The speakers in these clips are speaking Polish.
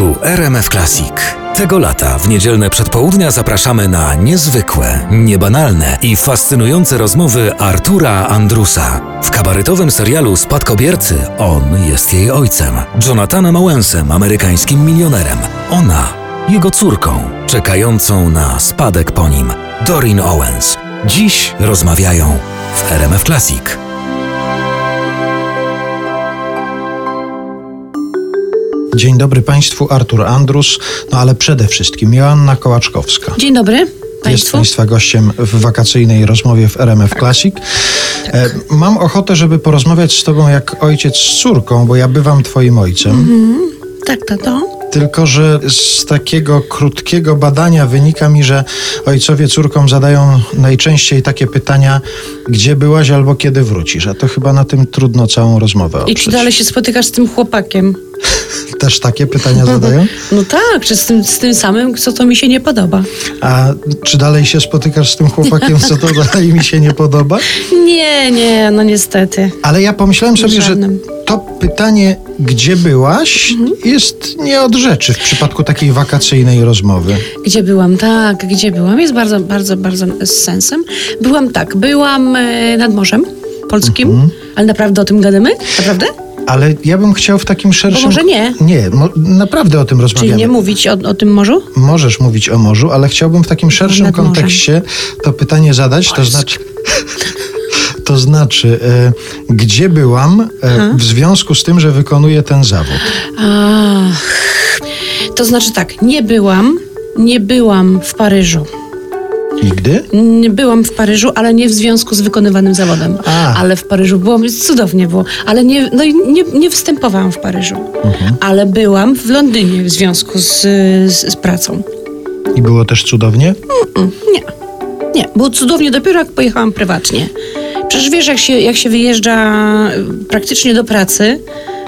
Tu RMF Classic. Tego lata w niedzielne przedpołudnia zapraszamy na niezwykłe, niebanalne i fascynujące rozmowy Artura Andrusa. W kabaretowym serialu Spadkobiercy on jest jej ojcem, Jonathanem Owensem, amerykańskim milionerem, ona jego córką, czekającą na spadek po nim, Dorin Owens. Dziś rozmawiają w RMF Classic. Dzień dobry Państwu, Artur Andrus, no ale przede wszystkim Joanna Kołaczkowska. Dzień dobry Jest Państwu. Państwa gościem w wakacyjnej rozmowie w RMF Classic. E, mam ochotę, żeby porozmawiać z Tobą jak ojciec z córką, bo ja bywam Twoim ojcem. Tak, to to. Tylko, że z takiego krótkiego badania wynika mi, że ojcowie córkom zadają najczęściej takie pytania, gdzie byłaś albo kiedy wrócisz. A to chyba na tym trudno całą rozmowę I oprzeć. czy dalej się spotykasz z tym chłopakiem? Też takie pytania zadają? No tak, czy z tym, z tym samym, co to mi się nie podoba? A czy dalej się spotykasz z tym chłopakiem, co to dalej mi się nie podoba? Nie, nie, no niestety. Ale ja pomyślałem sobie, że to pytanie, gdzie byłaś, jest nie od rzeczy w przypadku takiej wakacyjnej rozmowy. Gdzie byłam? Tak, gdzie byłam? Jest bardzo, bardzo, bardzo z sensem. Byłam tak, byłam e, nad Morzem Polskim, ale naprawdę o tym gadamy? Naprawdę? Ale ja bym chciał w takim szerszym... może nie? Nie, mo- naprawdę o tym Czyli rozmawiamy. nie mówić o, o tym morzu? Możesz mówić o morzu, ale chciałbym w takim szerszym kontekście to pytanie zadać, to znaczy... To znaczy, e, gdzie byłam e, w związku z tym, że wykonuję ten zawód? Ach, to znaczy tak, nie byłam, nie byłam w Paryżu. Nigdy? Nie Byłam w Paryżu, ale nie w związku z wykonywanym zawodem. A. Ale w Paryżu było, cudownie było. Ale nie, no i nie, nie występowałam w Paryżu. Mhm. Ale byłam w Londynie w związku z, z, z pracą. I było też cudownie? Nie, nie. Było cudownie dopiero jak pojechałam prywatnie. Przecież wiesz, jak się, jak się wyjeżdża praktycznie do pracy,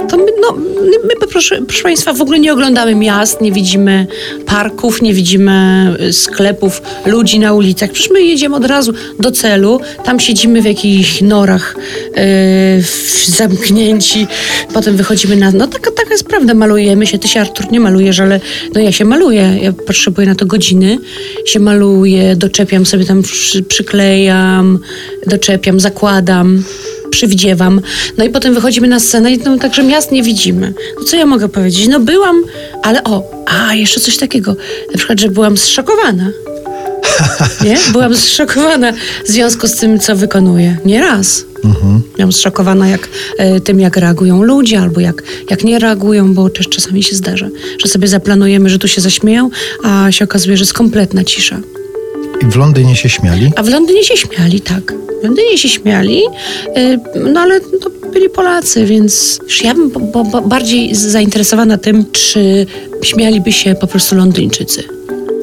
to my, no, my proszę, proszę Państwa, w ogóle nie oglądamy miast, nie widzimy parków, nie widzimy y, sklepów, ludzi na ulicach. Przecież my jedziemy od razu do celu, tam siedzimy w jakichś norach yy, zamknięci, potem wychodzimy na... No taka, taka jest prawda, malujemy się. Ty się, Artur, nie malujesz, ale no ja się maluję. Ja potrzebuję na to godziny. Się maluję, doczepiam sobie tam, przy, przyklejam, doczepiam, zakładam przywdziewam. No i potem wychodzimy na scenę i no, także miast nie widzimy. No co ja mogę powiedzieć? No byłam, ale o, a jeszcze coś takiego. Na przykład, że byłam zszokowana. Nie? Byłam zszokowana w związku z tym, co wykonuję. Nie raz. Byłam zszokowana jak, e, tym, jak reagują ludzie, albo jak, jak nie reagują, bo też czasami się zdarza, że sobie zaplanujemy, że tu się zaśmieją, a się okazuje, że jest kompletna cisza. I w Londynie się śmiali? A w Londynie się śmiali, tak. Londynie się śmiali, y, no ale to byli Polacy, więc ja bym bo, bo, bardziej zainteresowana tym, czy śmialiby się po prostu Londyńczycy.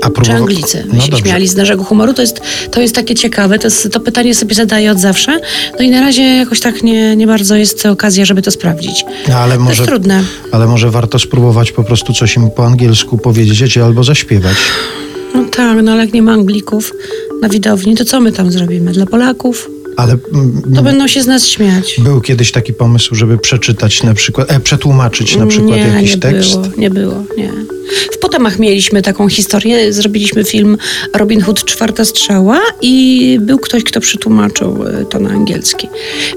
A Czy próbowa- Anglicy No się śmiali z naszego humoru? To jest, to jest takie ciekawe, to, jest, to pytanie sobie zadaję od zawsze. No i na razie jakoś tak nie, nie bardzo jest okazja, żeby to sprawdzić. No, ale To może, jest trudne. ale może warto spróbować po prostu coś im po angielsku powiedzieć albo zaśpiewać. Tak, no ale jak nie ma Anglików na widowni, to co my tam zrobimy? Dla Polaków? Ale mm, To będą się z nas śmiać. był kiedyś taki pomysł, żeby przeczytać na przykład, e, przetłumaczyć na przykład nie, jakiś nie tekst. Było, nie było, nie. W Potomach mieliśmy taką historię, zrobiliśmy film Robin Hood Czwarta Strzała i był ktoś, kto przetłumaczył e, to na angielski.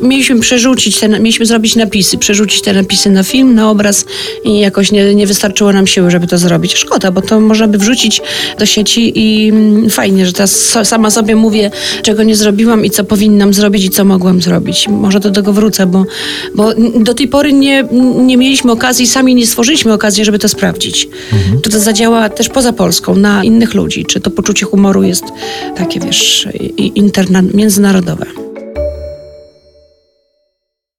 Mieliśmy przerzucić, te, mieliśmy zrobić napisy, przerzucić te napisy na film, na obraz i jakoś nie, nie wystarczyło nam siły, żeby to zrobić. Szkoda, bo to można by wrzucić do sieci i mm, fajnie, że teraz sama sobie mówię, czego nie zrobiłam i co powinnam zrobić i co mogłam zrobić. Może do tego wrócę, bo, bo do tej pory nie, nie mieliśmy okazji, sami nie stworzyliśmy okazji, żeby to sprawdzić. Czy to zadziała też poza Polską, na innych ludzi? Czy to poczucie humoru jest takie, wiesz, interna- międzynarodowe?